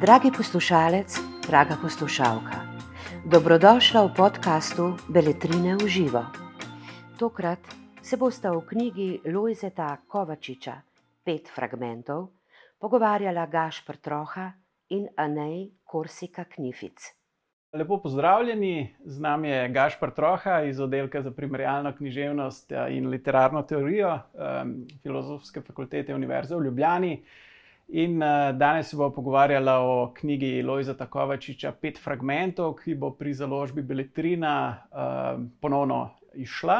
Dragi poslušalec, draga poslušalka, dobrodošla v podkastu Beletrine v živo. Tokrat se boste v knjigi Lojzeta Kovačiča Pet fragmentov pogovarjala Gašpr Troha in Anej Korsika Knific. Lepo pozdravljeni, z nami je Gašpr Troha iz oddelka za primerjalno književnost eh, in literarno teorijo um, Filozofske fakultete Univerze v Ljubljani. In uh, danes se bomo pogovarjali o knjigi Lojza Kovačiča Pet fragmentov, ki bo pri založbi Beletrina uh, ponovno išla.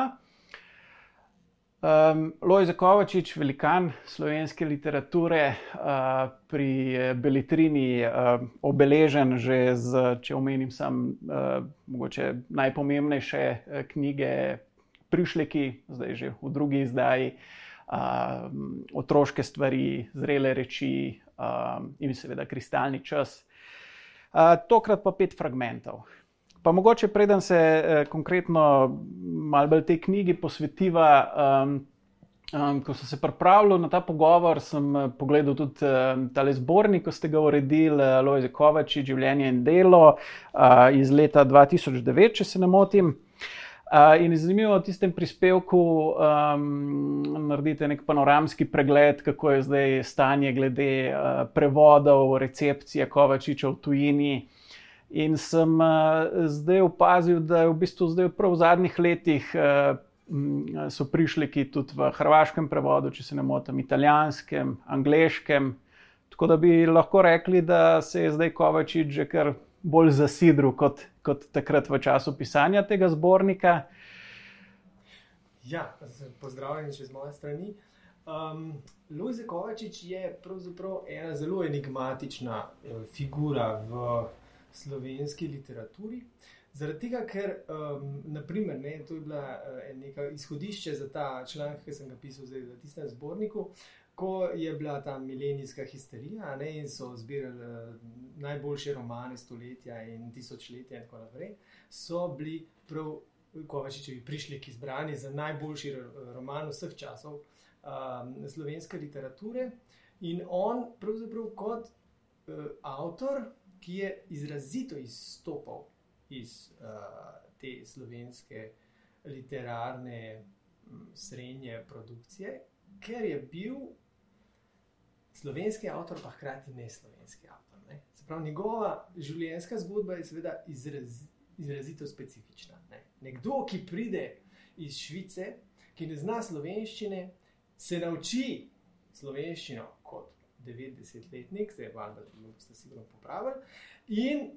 Um, Lojza Kovačič, velikan slovenske literature, uh, pri Beletrini uh, obeležen že z, če omenim, sam uh, mogoče najpomembnejše knjige Prišleki, zdaj že v drugi izdaji, uh, otroške stvari, zrele reči uh, in seveda kristalni čas. Uh, tokrat pa pet fragmentov. Pa mogoče, preden se eh, konkretno malo bolj tej knjigi posvetiva, um, um, ko sem se pripravljal na ta pogovor, sem uh, pogledal tudi uh, tale zbornik, ko ste ga uredili, uh, Lojze Kovači, Življenje in delo uh, iz leta 2009, če se ne motim. Uh, in zanimivo v tistem prispevku um, naredite nek panoramski pregled, kako je zdaj stanje glede uh, prevodov, recepcije Kovačiča v tujini. In sem uh, zdaj opazil, da je v bistvu zdaj prav v zadnjih letih uh, so prišli ki tudi v hrvaškem prevodu, če se ne motim, italijanskem, angliškem. Tako da bi lahko rekli, da se je zdaj Kovačič že kar bolj zasidril kot, kot takrat v času pisanja tega zbornika. Ja, pozdravljen še z moje strani. Um, Lojze Kovačič je pravzaprav ena zelo enigmatična uh, figura v slovenski literaturi. Zaradi tega, ker um, naprimer, ne, to je bila uh, neka izhodišče za ta članek, ki sem ga pisal zdaj, v tistem zborniku, ko je bila ta milenijska histerija ne, in so zbirali uh, najboljše romane stoletja in tisočletja in tako naprej, so bili prav Kovačičevi prišli k izbrani za najboljši roman vseh časov um, slovenske literature. In on, pravzaprav kot uh, avtor, ki je izrazito izstopal iz uh, te slovenske literarne srednje produkcije, ker je bil slovenski avtor, pa hkrati ne slovenski avtor. Ne? Prav, njegova življenjska zgodba je seveda izraz, izrazito specifična. Ne? Nekdo, ki pride iz Švice, ki ne zna slovenščine, se nauči slovenščino kot 90-letnik, zdaj pa da ste sigurno popravili, in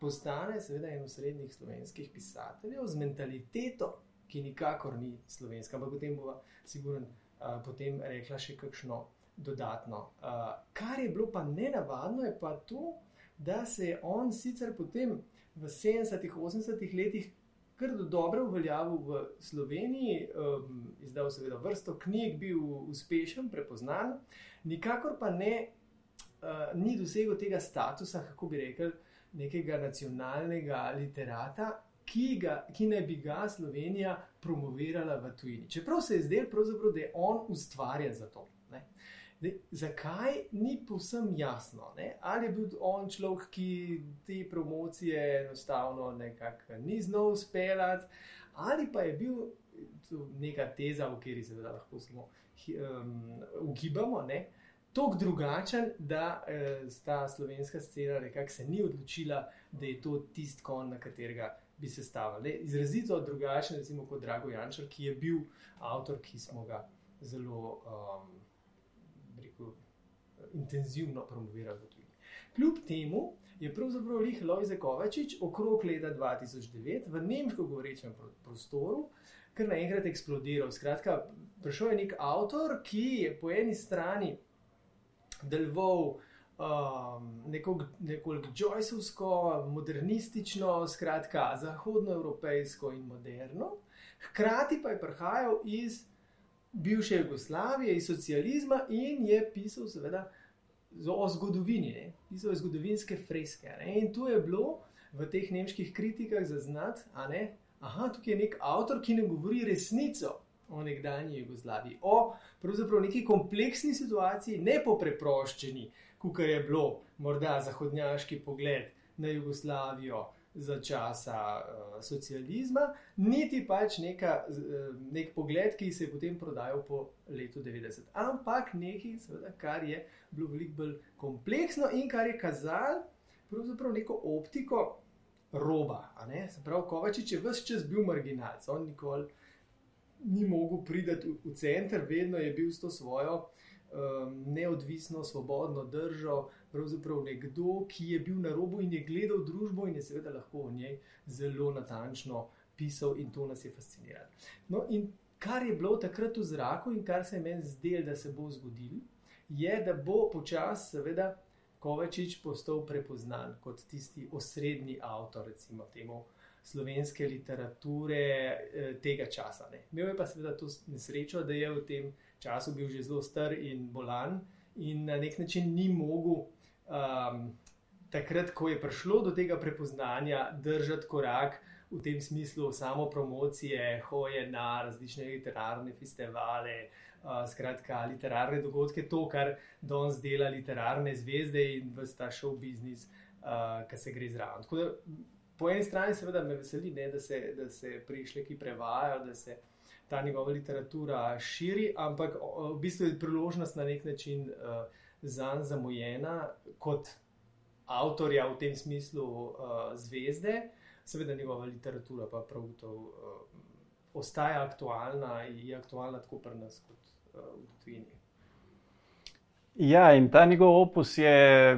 postane seveda en osrednjih slovenskih pisateljev z mentaliteto, ki nikakor ni slovenska, ampak potem bo sigurno uh, potem rekla še kakšno dodatno. Uh, kar je bilo pa nenavadno, je pa to, da se je on sicer potem v 70-ih, 80-ih letih kar do dobro uveljavil v Sloveniji, um, izdal seveda vrsto knjig, bil uspešen, prepoznan, nikakor pa ne, uh, ni dosegel tega statusa, kako bi rekel, nekega nacionalnega literata, ki, ga, ki naj bi ga Slovenija promovirala v tujini. Čeprav se je zdelo, da je on ustvarja za to. De, zakaj ni povsem jasno? Ne? Ali je bil on človek, ki te promocije enostavno nekako ni znal uspeljati, ali pa je bil neka teza, v kateri se lahko samo um, ugibamo, tako drugačen, da eh, sta slovenska scena nekako se ni odločila, da je to tisti kon, na katerega bi se stavili. Izrazito drugačen, recimo kot Drago Jančar, ki je bil avtor, ki smo ga zelo. Um, intenzivno promovirali v tujini. Kljub temu je pravzaprav Lih Lojze Kovačič okrog leta 2009 v nemško govorečem prostoru kar naenkrat eksplodiral. Skratka, prišel je nek avtor, ki je po eni strani deloval um, nekoliko Joyceovsko, modernistično, skratka, zahodnoevropejsko in moderno, hkrati pa je prihajal iz bivše Jugoslavije, iz socializma in je pisal, seveda, o zgodovini, ne? pisal je zgodovinske freske. Ne? In tu je bilo v teh nemških kritikah zaznati, da je tukaj nek avtor, ki ne govori resnico o nekdanji Jugoslaviji, o pravzaprav neki kompleksni situaciji, ne po preproščeni, kot je bilo morda zahodnjaški pogled na Jugoslavijo za časa uh, socializma, niti pač neka, uh, nek pogled, ki se je potem prodajal po letu 90. Ampak nekaj, seveda, kar je bilo veliko bolj kompleksno in kar je kazalo pravzaprav neko optiko roba. Se pravi, Kovačič je vse čas bil marginalc, on nikoli ni mogel priti v, v center, vedno je bil s to svojo um, neodvisno, svobodno držo, pravzaprav nekdo, ki je bil na robu in je gledal družbo in je seveda lahko o njej zelo natančno pisal in to nas je fasciniralo. No, in kar je bilo takrat v zraku in kar se je meni zdelo, da se bo zgodilo, je, da bo počasi, seveda, Kovačič postal prepoznan kot tisti osrednji avtor, recimo temu slovenske literature eh, tega časa. Ne. Imel je pa seveda to nesrečo, da je v tem času bil že zelo star in bolan in na nek način ni mogel. Um, Takrat, ko je prišlo do tega prepoznanja, držati korak v tem smislu samo promocije, hoje na različne literarne festivale, uh, skratka, literarne dogodke, to, kar danes dela literarne zvezde in vsta šov biznis, uh, ki se gre zraven. Tako da po eni strani seveda me veseli, ne, da, se, da se prišleki prevajajo, da se ta njegova literatura širi, ampak v bistvu je priložnost na nek način uh, zanj zamujena kot avtorja v tem smislu uh, zvezde, seveda njegova literatura pa prav gotovo uh, ostaja aktualna in je aktualna tako pri nas kot uh, v tujini. Ja, in ta njegov opus je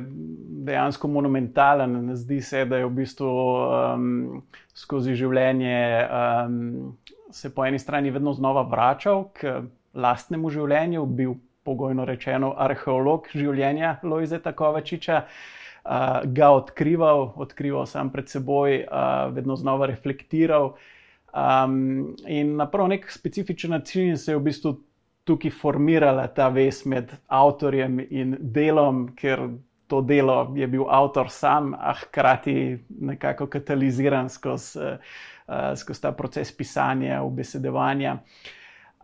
dejansko monumentalen. Zdi se, da je v bistvu um, skozi življenje um, se po eni strani vedno znova vračal k lastnemu življenju, bil pogojno rečeno arheolog življenja Lojzeta Kovačiča, uh, ga odkrival, odkrival sam pred seboj, uh, vedno znova reflektiral. Um, in na prav nek specifičen način se je v bistvu tukaj formirala ta vez med avtorjem in delom, ker to delo je bil avtor sam, a hkrati nekako kataliziran skozi, uh, skozi ta proces pisanja, obesedevanja.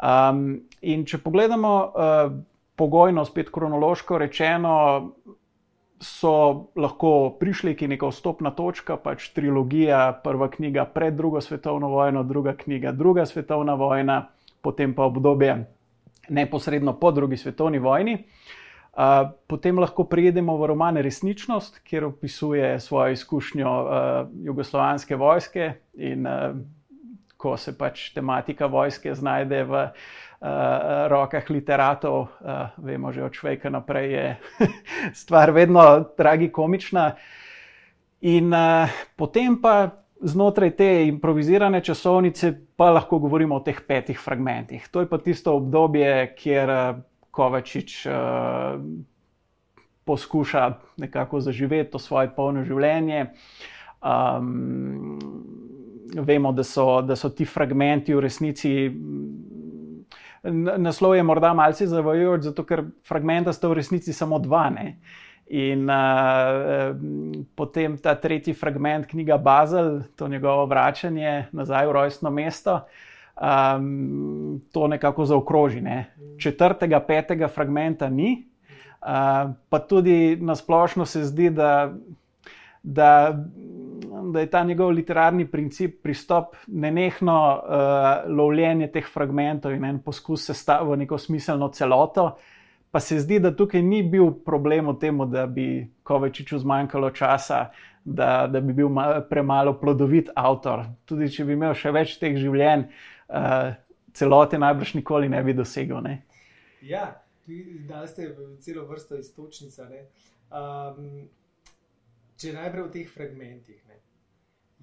Um, in če pogledamo uh, pogojno, spet kronološko rečeno, so lahko prišli ki neka vstopna točka, pač trilogija, prva knjiga pred drugo svetovno vojno, druga knjiga, druga svetovna vojna, potem pa obdobje neposredno po drugi svetovni vojni. Uh, potem lahko prijedemo v roman Resničnost, kjer opisuje svojo izkušnjo uh, jugoslovanske vojske in uh, ko se pač tematika vojske znajde v uh, rokah literatov, uh, vemo že od Švejka naprej, je stvar vedno tragikomična. In uh, potem pa znotraj te improvizirane časovnice pa lahko govorimo o teh petih fragmentih. To je pa tisto obdobje, kjer eh, Kovačič uh, poskuša nekako zaživeti to svoje polno življenje. Um, vemo, da so, da so ti fragmenti v resnici. Naslov je morda malce zavajajoč, zato ker fragmenta sta v resnici samo dva. Ne? In uh, potem ta tretji fragment, knjiga Bazel, to njegovo vračanje nazaj v rojstno mesto, um, to nekako zaokroži. Ne. Četrtega, petega fragmenta ni, uh, pa tudi nasplošno se zdi, da, da, da je ta njegov literarni princip, pristop, nenehno uh, lovljenje teh fragmentov in en poskus sestaviti v neko smiselno celoto. Pa se zdi, da tukaj ni bil problem v tem, da bi Kovačiču zmanjkalo časa, da, da bi bil mal, premalo plodovit avtor. Tudi če bi imel še več teh življenj, uh, celote najbrž nikoli ne bi dosegel. Ne? Ja, da ste celo vrsto istočnic. Um, če najprej v teh fragmentih. Ne?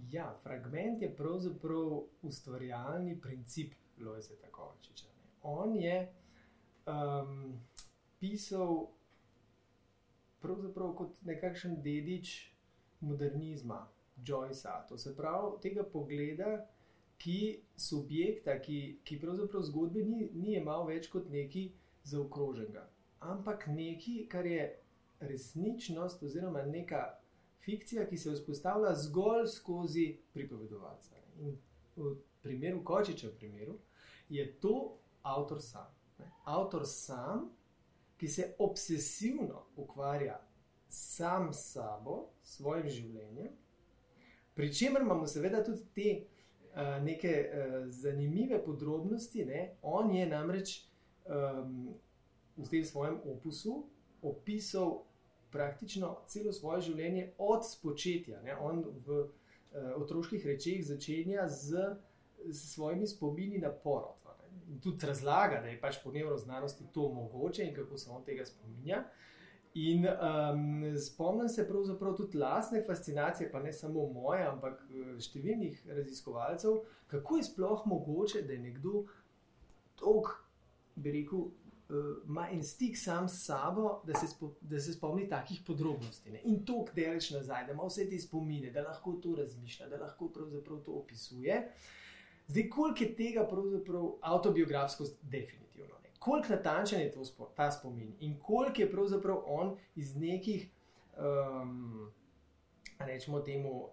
Ja, fragment je pravzaprav ustvarjalni princip Lojzeta Kovačiča. On je. Um, pisal pravzaprav kot nekakšen dedič modernizma, Joycea. To se pravi, tega pogleda, ki subjekta, ki, ki pravzaprav zgodbe ni, ni imel več kot neki zaokroženega, ampak nekaj, kar je resničnost oziroma neka fikcija, ki se vzpostavlja zgolj skozi pripovedovalca. In v primeru Kočiča, v primeru, je to avtor sam. Ne? Avtor sam, ki se obsesivno ukvarja sam s sabo, s svojim življenjem, pri čemer imamo seveda tudi te uh, neke uh, zanimive podrobnosti. Ne? On je namreč um, v tem svojem opusu opisal praktično celo svoje življenje od spočetja. Ne? On v uh, otroških rečeh začenja z, z svojimi spomini na porod. In tudi razlaga, da je pač po neuroznanosti to mogoče in kako se on tega spominja. In um, spomnim se pravzaprav tudi lastne fascinacije, pa ne samo moje, ampak številnih raziskovalcev, kako je sploh mogoče, da je nekdo tako, bi rekel, ima en stik sam s sabo, da se, spo, da se spomni takih podrobnosti. Ne? In je reč nazaj, da ima vse te spomine, da lahko to razmišlja, da lahko pravzaprav to opisuje. Zdaj, koliko je tega pravzaprav avtobiografsko definitivno? Ne? Koliko natančen je to, ta spomin in koliko je pravzaprav on iz nekih, um, rečemo temu, uh,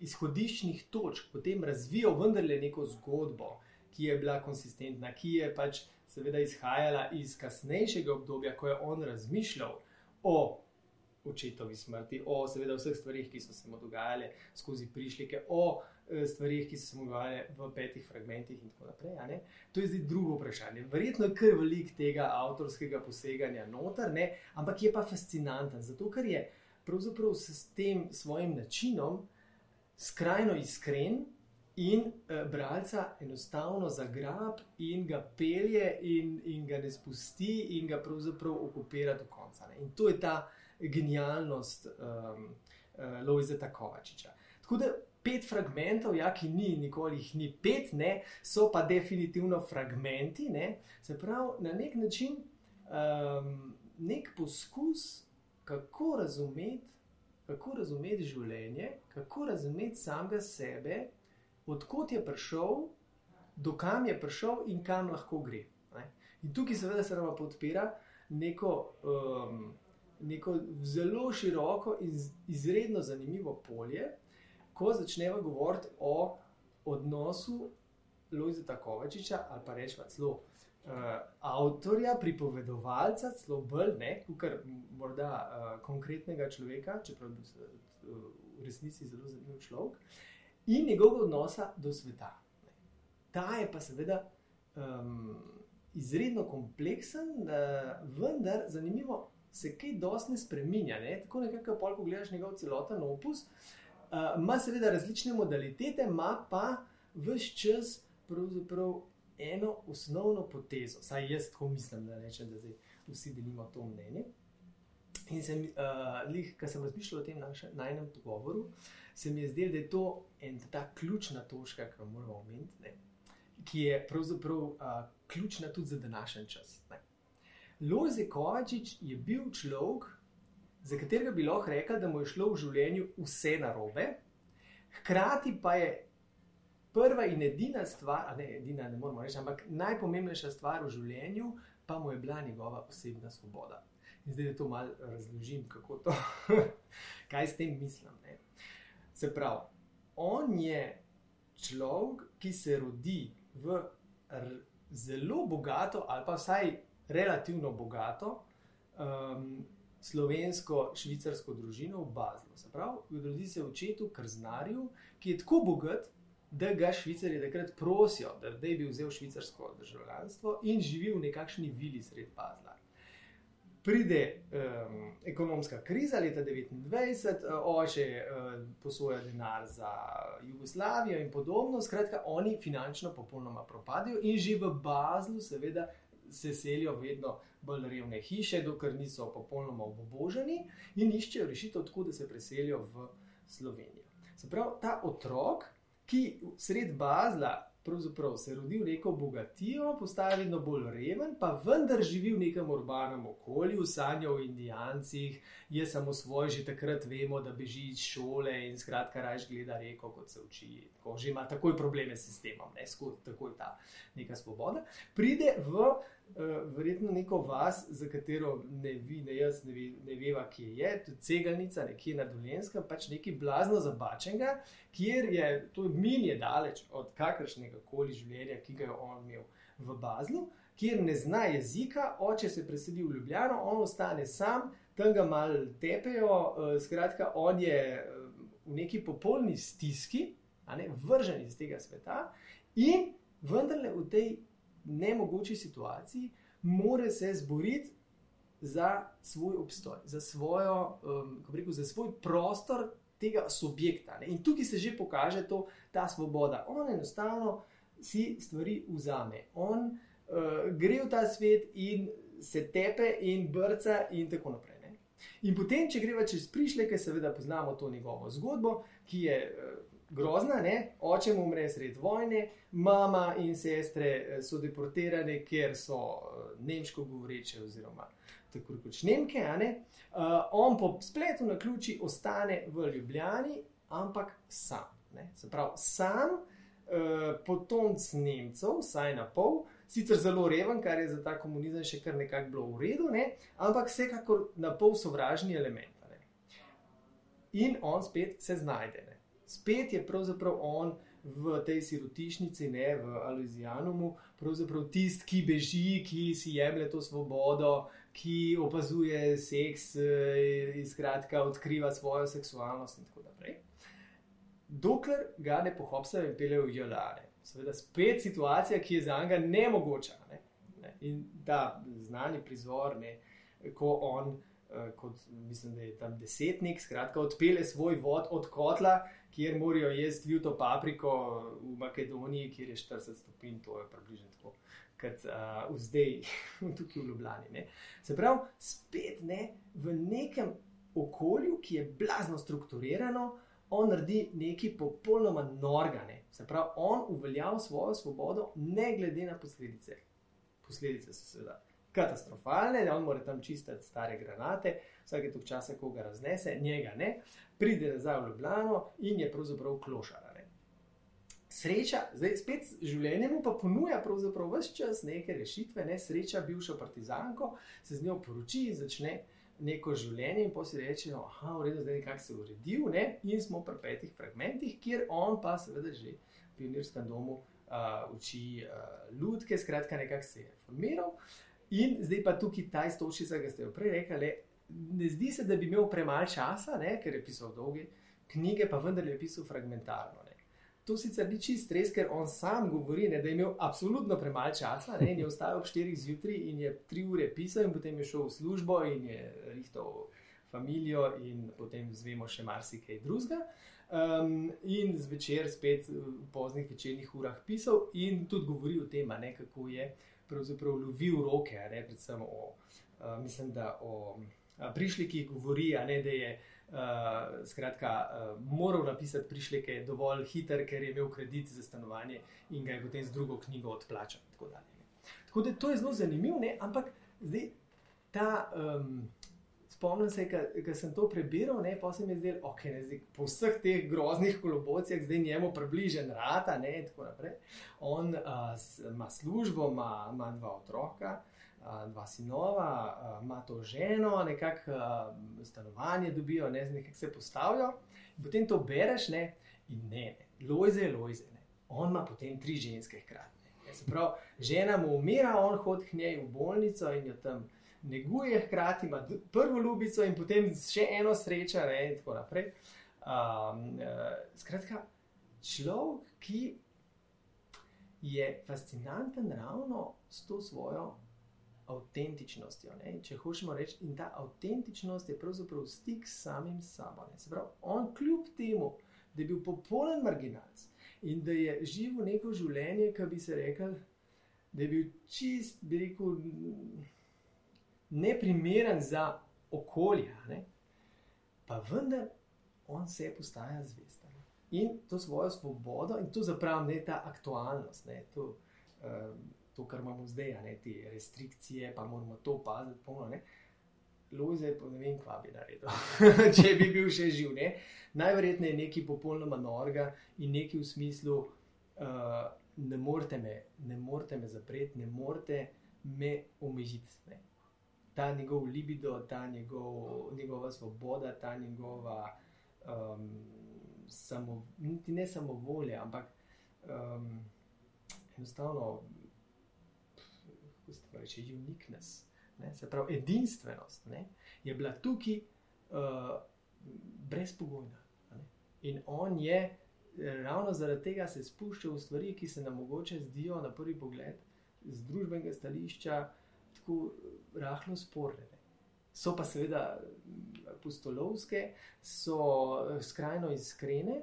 izhodiščnih točk potem razvijal vendarle neko zgodbo, ki je bila konsistentna, ki je pač seveda izhajala iz kasnejšega obdobja, ko je on razmišljal o očetovi smrti, o seveda vseh stvarih, ki so se mu dogajale skozi prišlike, o eh, stvarih, ki so se dogajale v petih fragmentih in tako naprej. To je zdaj drugo vprašanje. Verjetno je kar velik tega avtorskega poseganja noter, ne? ampak je pa fascinanten, zato ker je pravzaprav s tem svojim načinom skrajno iskren, in uh, bralca enostavno zagrab in ga pelje, in, in ga ne spusti, in ga pravzaprav okupira do konca. Ne. In to je ta genialnost um, uh, Lojzeta Kovačiča. Tako da pet fragmentov, ja, ki ni, nikoli jih ni pet, ne, so pa definitivno fragmenti, ne, se pravi na nek način um, nek poskus, kako razumeti. Kako razumeti življenje, kako razumeti samega sebe, odkot je prišel, do kam je prišel in kam lahko gre. Ne? In tukaj seveda se nam podpira neko, um, neko zelo široko in izredno zanimivo polje, ko začnemo govoriti o odnosu Lojzeta Kovačiča ali pa rečemo celo uh, avtorja, pripovedovalca, celo bolj ne, kot morda uh, konkretnega človeka, čeprav je uh, v resnici zelo zanimiv človek in njegovega odnosa do sveta. Ta je pa seveda um, izredno kompleksen, uh, vendar zanimivo se kaj dosti ne spremenja. Ne? Tako nekako, ko gledaš njegov celoten opus, uh, ima seveda različne modalitete, ima pa vse čas eno osnovno potezo. Saj jaz tako mislim, da rečem, da zdaj vsi delimo to mnenje. In sem, uh, kar sem razmišljal o tem najnem pogovoru, uh, se mi je zdelo, da je to ena ta ključna točka, ki jo moramo omeniti, ne? ki je pravzaprav uh, ključna tudi za današnji čas. Lojze Kovačič je bil človek, za katerega bi lahko rekel, da mu je šlo v življenju vse narobe, hkrati pa je prva in edina stvar, ne edina, ne moramo reči, ampak najpomembnejša stvar v življenju, pa mu je bila njegova osebna svoboda. In zdaj, da to malo razložim, kako to, kaj s tem mislim. Ne? Se pravi, on je človek, ki se rodi v zelo bogato, ali pa vsaj relativno bogato, um, slovensko-švicarsko družino v Bazlu. Se pravi, rodi se očetu, krznarju, ki je tako bogat, da ga švicari takrat prosijo, da bi vzel švicarsko državljanstvo in živi v nekakšni vili sred Bazla pride um, ekonomska kriza leta 1929, uh, oče uh, posoja denar za Jugoslavijo in podobno. Skratka, oni finančno popolnoma propadajo in že v Bazlu, seveda, se selijo vedno bolj revne hiše, dokler niso popolnoma oboboženi in iščejo rešitev, tako da se preselijo v Slovenijo. Se pravi, ta otrok, ki sred Bazla pravzaprav se rodi v neko bogatijo, postaje vedno bolj reven, pa vendar živi v nekem urbanem okolju, sanja o indijancih, je samo svoj, že takrat vemo, da beži iz šole in skratka raje gleda reko, kot se uči. Tako, že ima takoj probleme s sistemom, ne skozi tako je ta neka svoboda. Pride v verjetno neko vas, za katero ne vi, ne jaz, ne, ve, ne veva, kje je, tudi cegalnica, nekje na Dolenskem, pač nekaj blazno zabačenega, kjer je to je daleč od kakršnega koli življenja, ki ga je on imel v Bazlu, kjer ne zna jezika, oče se preseli v Ljubljano, on ostane sam, tam ga malo tepejo, uh, skratka, on je uh, v neki popolni stiski, ne, vržen iz tega sveta in vendarle v tej nemogoči situaciji more se zboriti za svoj obstoj, za, svojo, um, rekel, za svoj prostor tega subjekta. Ne. In tukaj se že pokaže to, ta svoboda. On enostavno si stvari vzame. On uh, gre v ta svet in se tepe in brca in tako naprej. Ne. In potem, če greva čez prišleke, seveda poznamo to njegovo zgodbo, ki je uh, grozna, ne? oče mu umre sred vojne, mama in sestre uh, so deportirane, ker so uh, nemško govoreče oziroma tako kot Nemke. Uh, on po spletu na ključi ostane v Ljubljani, ampak sam. Ne? Se pravi, sam, uh, potomc Nemcev, vsaj na pol, sicer zelo reven, kar je za ta komunizem še kar nekako bilo v redu, ne? ampak vsekakor na pol sovražni element. Ne? In on spet se znajde. Ne? Spet je pravzaprav on v tej sirotišnici, ne v Alizijanumu, pravzaprav tisti, ki beži, ki si jemlje to svobodo, ki opazuje seks, eh, in skratka odkriva svojo seksualnost in tako naprej. Dokler ga ne pohopsajo in peljejo v Jolare. Seveda, spet situacija, ki je za njega nemogoča. Ne? In ta znani prizor, ne? ko on, eh, kot mislim, da je tam desetnik, skratka, odpele svoj vod od kotla, kjer morajo jesti ljuto papriko v Makedoniji, kjer je 40 stopinj, to je približno tako kot uh, zdaj, tukaj v Ljubljani. Ne. Se pravi, spet ne, v nekem okolju, ki je blazno strukturirano, on naredi nekaj popolnoma norgane. Se pravi, on uveljavlja svojo svobodo, ne glede na posledice. Posledice so seveda katastrofalne, da on mora tam čistiti stare granate, vsake to časa, ko ga raznese, njega ne, pride nazaj v Ljubljano in je pravzaprav klošar sreča, zdaj spet življenje mu pa ponuja pravzaprav vse čas neke rešitve, ne sreča, bivšo partizanko, se z njo poroči in začne neko življenje, in si reče, da je v redu, zdaj nekako se uredil, ne? in smo pri petih fragmentih, kjer on pa seveda že v pionirskem domu uh, uči uh, ljudke, skratka, nekako se je formiral. In zdaj pa tukaj ta istočnica, ki ste jo prej rekli, ne zdi se, da bi imel premalo časa, ne? ker je pisal dolge knjige, pa vendar je pisal fragmentarno. To sicer ni čist res, ker on sam govori, ne, da je imel absolutno premalo časa ne, je vstajal ob 4 zjutraj in je 3 ure pisal, in potem je šel v službo in je rihtal familijo, in potem zvemo še marsikaj drugega. Um, in zvečer spet v poznih večernih urah pisal in tudi govori o tem, ne, kako je pravzaprav lovil roke, ne, predvsem o, uh, mislim, da o uh, prišlikih govori, ne, da je uh, skratka, uh, moral napisati prišleke dovolj hiter, ker je imel kredit za stanovanje in ga je potem z drugo knjigo odplačal. Tako, tako da to je zelo zanimivo, ampak zdaj ta. Um, Spomnim se, da sem to prebiral, ne, pa se mi je zdelo, da okay, je po vseh teh groznih kolobocijah zdaj njemu približen rata. Ne, On uh, ima službo, ima, ima dva otroka, dva sinova, ima to ženo, nekako stanovanje dobijo, ne znam, kako se postavijo. In potem to bereš, ne, in ne, ne. lojze je lojze. Ne. On ima potem tri ženske hkrati. Prav, žena mu umira, on hodi k njej v bolnico in jo tam neguje, hkrati ima prvo ljubico in potem še eno srečo, ne, in tako naprej. Um, uh, skratka, človek, ki je fascinanten ravno s to svojo avtentičnostjo. Ne? Če hočemo reči, in ta avtentičnost je pravzaprav stik s samim sabo. Pravi, on, kljub temu, da je bil popoln marginalc in da je živel neko življenje, ki bi se rekel, da je bil čist, bi rekel, neprimeren za okolje, ne? pa vendar on se je postajal zvest. In to svojo svobodo, in to zapravim, ne ta aktualnost. Ne, to, um, to, kar imamo zdaj, ne te restrikcije, pa moramo to paziti. Polno, Lojze, pa ne vem, kva bi naredil, če bi bil še živ. Ne? Najverjetneje je nekaj popolnoma norega in nekaj v smislu, uh, ne morete me, ne me zapreti, ne morete me omejiti. Ta njegov libido, ta njegov, njegova svoboda, ta njegova, um, samo, niti ne samo volja, ampak um, enostavno kako se reče, uniqueness, ne, se pravi edinstvenost, ne, je bila tukaj uh, brezpogojna. In on je ravno zaradi tega se spuščal v stvari, ki se nam mogoče zdijo na prvi pogled z družbenega stališča tako rahlo sporne. Ne. So pa seveda apostolovske, so skrajno iskrene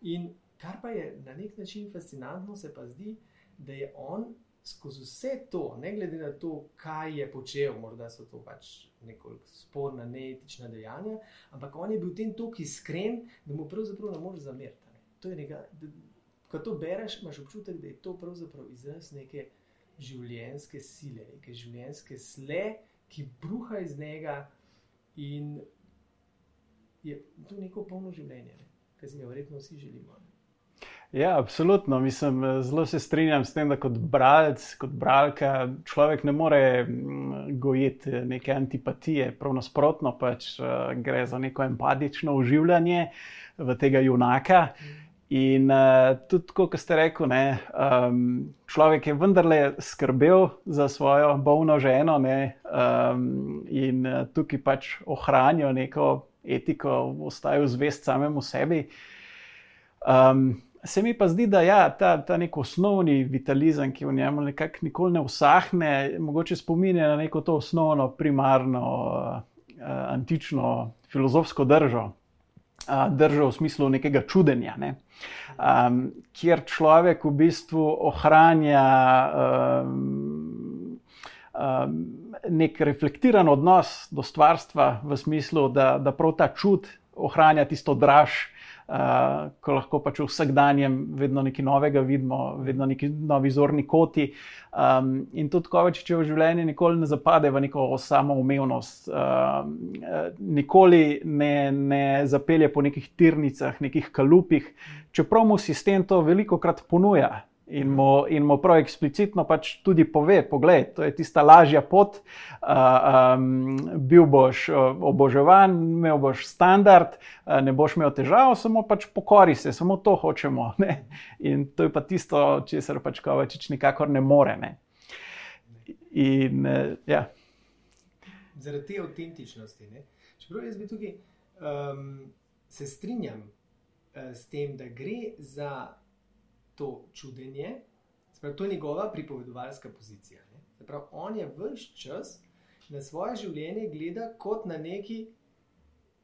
in kar pa je na nek način fascinantno, se pa zdi, da je on skozi vse to, ne glede na to, kaj je počel, morda so to pač nekoliko sporna, neetična dejanja, ampak on je bil tem tako iskren, da mu pravzaprav ne moreš zameriti. To je nekaj, ko to bereš, imaš občutek, da je to pravzaprav izraz neke življenjske sile, neke življenjske sle, ki bruha iz njega in je to neko polno življenje, ne? kar si ga verjetno vsi želimo. Ne? Ja, absolutno. Mislim, zelo se strinjam s tem, da kot bralec, kot bralka, človek ne more mm, gojiti neke antipatije, prav nasprotno, pač uh, gre za neko empatično uživanje v tega junaka. In uh, tudi, kot ste rekli, ne, um, človek je vendarle skrbel za svojo bolno ženo ne, um, in uh, tukaj pač ohranil neko etiko, ostajal zvest samemu sebi. Um, Se mi pa zdi, da ja, ta, ta nek osnovni vitalizem, ki v njemu nekako nikoli ne usahne, mogoče spominja na neko to osnovno, primarno, uh, antično filozofsko držo. Uh, držo v smislu nekega čudenja, ne? um, kjer človek v bistvu ohranja um, um, nek reflektiran odnos do stvarstva, v smislu, da, da prav ta čud ohranja tisto draž, uh, ko lahko pač v vsakdanjem vedno nekaj novega vidimo, vedno neki novi zorni koti. Um, in tudi, ko več če v življenju nikoli ne zapade v neko samoumevnost, uh, nikoli ne, ne zapelje po nekih tirnicah, nekih kalupih, čeprav mu sistem to veliko krat ponuja in mu, in mu prav eksplicitno pač tudi pove: Poglej, to je tista lažja pot, uh, um, bil boš oboževan, imel boš standard, uh, ne boš imel težav, samo pač pokori se, samo to hočemo. Ne? In to je pa tisto, česar pač Kovačič nikakor ne more. Ne? In, uh, ja. Zaradi te avtentičnosti. Čeprav jaz bi tukaj um, se strinjam uh, s tem, da gre za to čudenje, sprav, to je njegova pripovedovalska pozicija. Prav, on je vse čas na svoje življenje gleda kot na nekaj,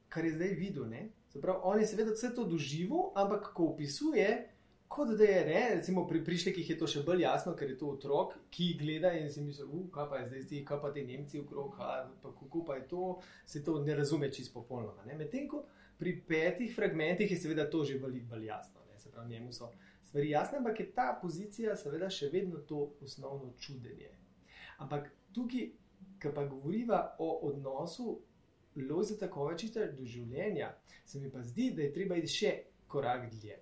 kar je zdaj videl. Prav, on je seveda vse to doživel, ampak ko opisuje, kot da je ne, recimo pri prišlekih je to še bolj jasno, ker je to otrok, ki gleda in si misli, kaj pa je zdaj zdi, kaj pa te Nemci okrog, pa kako pa je to, se to ne razume čisto popolnoma. Medtem ko pri petih fragmentih je seveda to že bolj, bolj jasno. Se pravi, njemu so stvari jasne, ampak je ta pozicija seveda še vedno to osnovno čudenje. Ampak tukaj, ki pa govoriva o odnosu Lojzeta Kovačiča do življenja, se mi pa zdi, da je treba iti še korak dlje.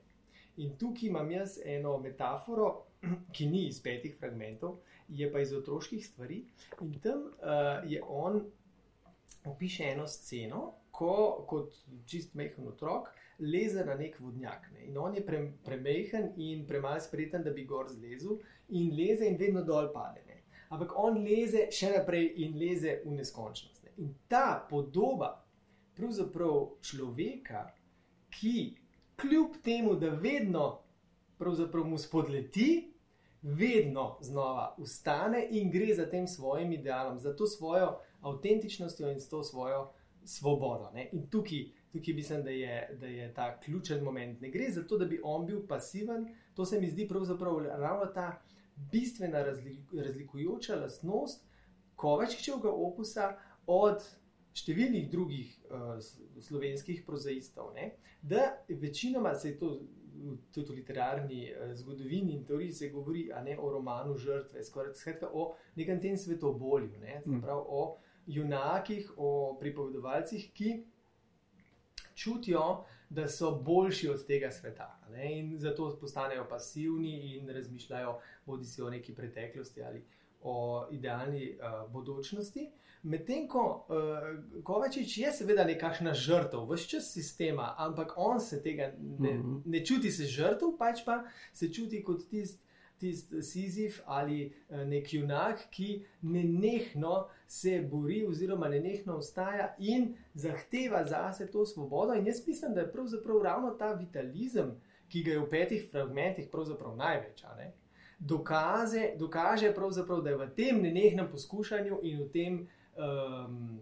In tukaj imam jaz eno metaforo, ki ni iz petih fragmentov, je pa iz otroških stvari. In tam uh, je on opiše eno sceno, ko kot čist mehen otrok leze na nek vodnjak. Ne. In on je pre, premehen in premalo spreten, da bi gor zlezel, in leze in vedno dol pade. Ne. Ampak on leze še naprej in leze v neskončnost. Ne. In ta podoba pravzaprav človeka, ki kljub temu, da vedno mu spodleti, vedno znova ustane in gre za tem svojim idealom, za to svojo avtentičnostjo in s to svojo svobodo. Ne. In tukaj tukaj mislim, da je, da je ta ključen moment. Ne gre za to, da bi on bil pasiven, to se mi zdi pravzaprav ravno ta bistvena razlikujoča lastnost Kovačičevega opusa od številnih drugih uh, slovenskih prozaistov. Ne? Da večinoma se je to. Tudi v literarni eh, zgodovini in teoriji se govori ne, o romanu žrtve, skratka o nekem tem svetobolju, ne, mm. o junakih, o pripovedovalcih, ki čutijo, da so boljši od tega sveta. Ne? In zato postanejo pasivni in razmišljajo bodi si o neki preteklosti ali o idealni uh, bodočnosti. Medtem ko uh, Kovačič je seveda nekakšna žrtev, vse čas sistema, ampak on se tega ne, mhm. ne čuti, se žrtev, pač pa se čuti kot tisti. Tisti Sizif ali uh, nek junak, ki nenehno se bori, oziroma nenehno ostaja in zahteva zase to svobodo. In jaz mislim, da je pravzaprav ravno ta vitalizem, ki ga je v petih fragmentih pravzaprav največ. Dokaze, dokaže, da je v tem nenehnem poskušanju in v tem um,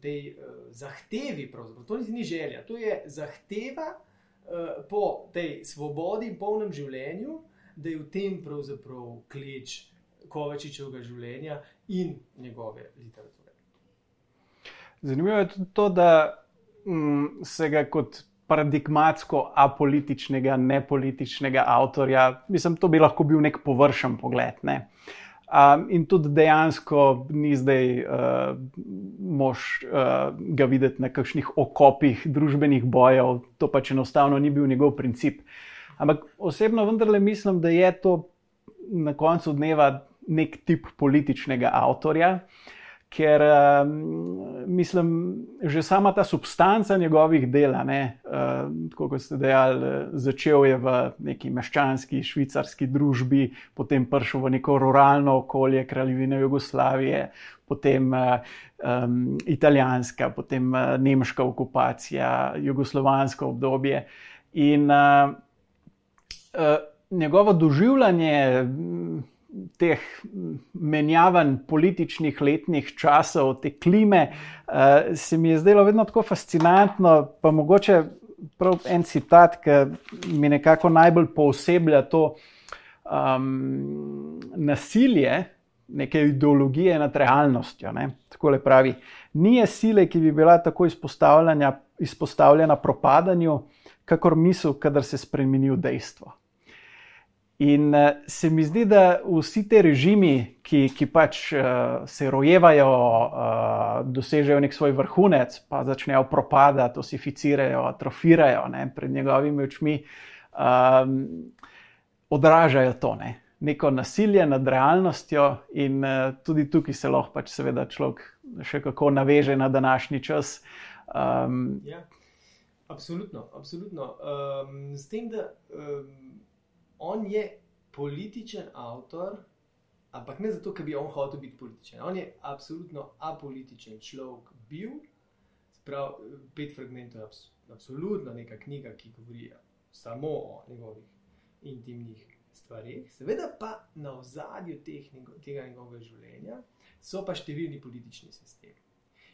tej uh, zahtevi, to ni želja, to je zahteva uh, po tej svobodi in polnem življenju, da je v tem pravzaprav kleč Kovačičevega življenja in njegove literature. Zanimivo je tudi to, da mm, se ga kot paradigmatsko apolitičnega, nepolitičnega avtorja, mislim, to bi lahko bil nek površen pogled. Ne? Uh, Um, in tudi dejansko ni zdaj uh, mož uh, ga videti na kakšnih okopih družbenih bojev, to pač enostavno ni bil njegov princip. Ampak osebno vendarle mislim, da je to na koncu dneva nek tip političnega avtorja. Ker uh, mislim, že sama ta substanca njegovih del, uh, kot ste dejali, začel je v neki meščanski švicarski družbi, potem prišel v neko ruralno okolje kraljevine Jugoslavije, potem uh, um, italijanska, potem uh, nemška okupacija, jugoslovansko obdobje. In uh, njegovo doživljanje teh menjavanj političnih letnih časov, te klime, uh, se mi je zdelo vedno tako fascinantno. Pa mogoče prav en citat, ki mi nekako najbolj pooseblja to um, nasilje. Neke ideologije nad realnostjo. Ne? Tako le pravi, ni sile, ki bi bila tako izpostavljena propadanju, kakor misel, kadar se spremeni v dejstvo. In uh, se mi zdi, da vsi ti režimi, ki, ki pač uh, se rojevajo, uh, dosežejo nek svoj vrhunec, pa začnejo propadati, osificirajo, atrofirajo ne, pred njegovimi očmi, um, odražajo to. Ne. Neko nasilje nad realnostjo, in uh, tudi tukaj se lahko, pač seveda, človek še kako naveže na današnji čas. Um, ja, absolutno, absolutno. Um, s tem, da um, on je političen avtor, ampak ne zato, ker bi on hotel biti političen. On je absolutno apolitičen človek bil. Sprav, pet fragmentov je absolutno neka knjiga, ki govori samo o njegovih intimnih stvarih. Seveda pa na ozadju tega njegovega življenja so pa številni politični sistemi.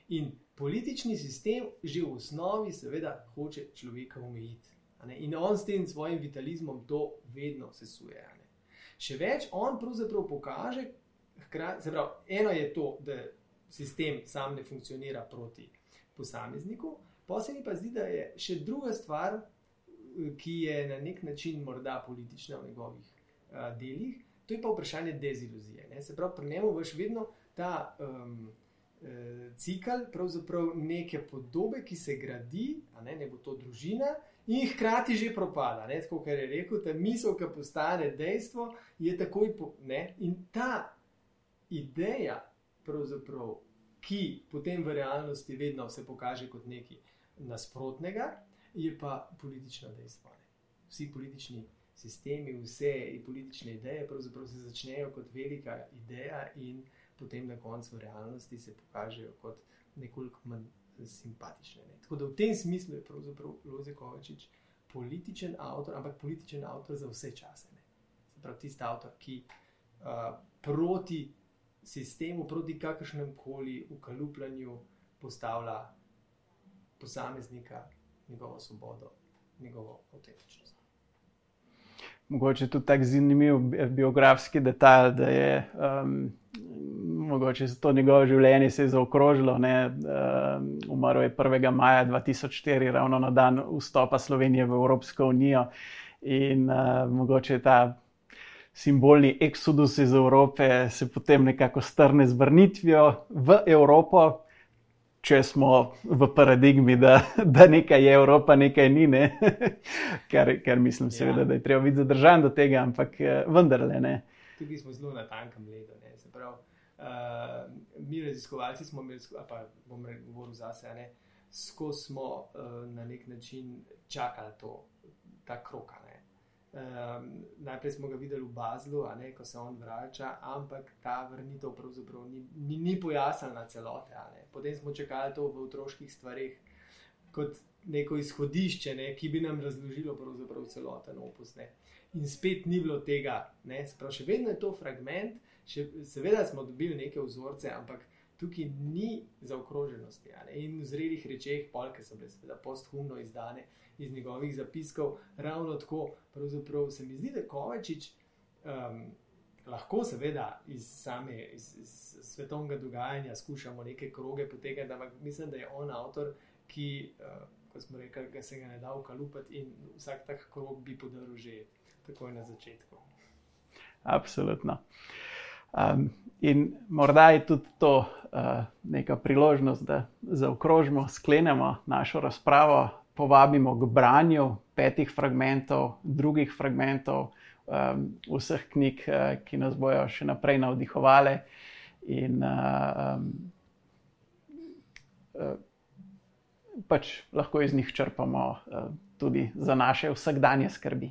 In politični sistem že v osnovi, seveda, hoče človeka omejiti. In on s tem svojim vitalizmom to vedno sesuje. Še več, on pravzaprav pokaže, hkrati, pravi, eno je to, da sistem sam ne funkcionira proti posamezniku, posebej pa zdi, da je še druga stvar, ki je na nek način morda politična v njegovih a, delih, to je pa vprašanje deziluzije. Ne? Se pravi, pri njemu veš vedno ta. Um, Cikl, pravzaprav neke podobe, ki se gradi, ne, ne bo to družina, in hkrati že propada. Ne? Tako kot je rekel, ta misel, ki postane dejstvo, je takoj po. Ne? In ta ideja, ki potem v realnosti vedno se pokaže kot nekaj nasprotnega, je pa politično dejstvo. Ne? Vsi politični sistemi, vse politične ideje, pravzaprav se začnejo kot velika ideja in potem na koncu v realnosti se pokažejo kot nekoliko manj simpatične. Ne. Tako da v tem smislu je pravzaprav Loze Kovačič političen avtor, ampak političen avtor za vse čase. Ne. Se pravi, tisti avtor, ki uh, proti sistemu, proti kakršnem koli ukalupljanju postavlja posameznika, njegovo svobodo, njegovo avtentičnost. Mogoče tudi tako zanimiv biografski detalj, da je um, mogoče to njegovo življenje se je zaokrožilo. Ne, uh, umrl je 1. maja 2004, ravno na dan vstopa Slovenije v Evropsko unijo. In uh, mogoče ta simbolni eksodus iz Evrope se potem nekako strne z vrnitvijo v Evropo. Če smo v paradigmi, da, da nekaj je Evropa, nekaj ni, ne? kar, kar mislim, seveda, ja. da je treba biti zadržan do tega, ampak eh, vendarle ne. Tukaj smo zelo na tankem ledu uh, mi raziskovalci smo imeli, pa bom govoril za sebe, skozi smo uh, na nek način čakali to, ta krok. Um, najprej smo ga videli v Bazlu, ne, ko se on vrača, ampak ta vrnitev pravzaprav ni, ni, ni pojasnjena celote. Potem smo čakali to v otroških stvarih kot neko izhodišče, ne, ki bi nam razložilo celoten opus. Ne. In spet ni bilo tega, Sprav, še vedno je to fragment, še, seveda smo dobili neke vzorce, ampak tukaj ni zaokroženosti. In v zrelih rečeh, polke so bile seveda posthumno izdane iz njegovih zapiskov, ravno tako, pravzaprav se mi zdi, da Kovačič um, lahko, seveda, iz same iz, iz svetovnega dogajanja skušamo neke kroge potegati, ampak mislim, da je on avtor, ki, uh, kot smo rekli, ga se ga ne da ukalupati in vsak tak krog bi podaril že takoj na začetku. Absolutno. Um, in morda je tudi to uh, neka priložnost, da zaokrožimo, sklenemo našo razpravo povabimo k branju petih fragmentov, drugih fragmentov, um, vseh knjig, uh, ki nas bojo še naprej navdihovali. In uh, um, uh, pač lahko iz njih črpamo uh, tudi za naše vsakdanje skrbi.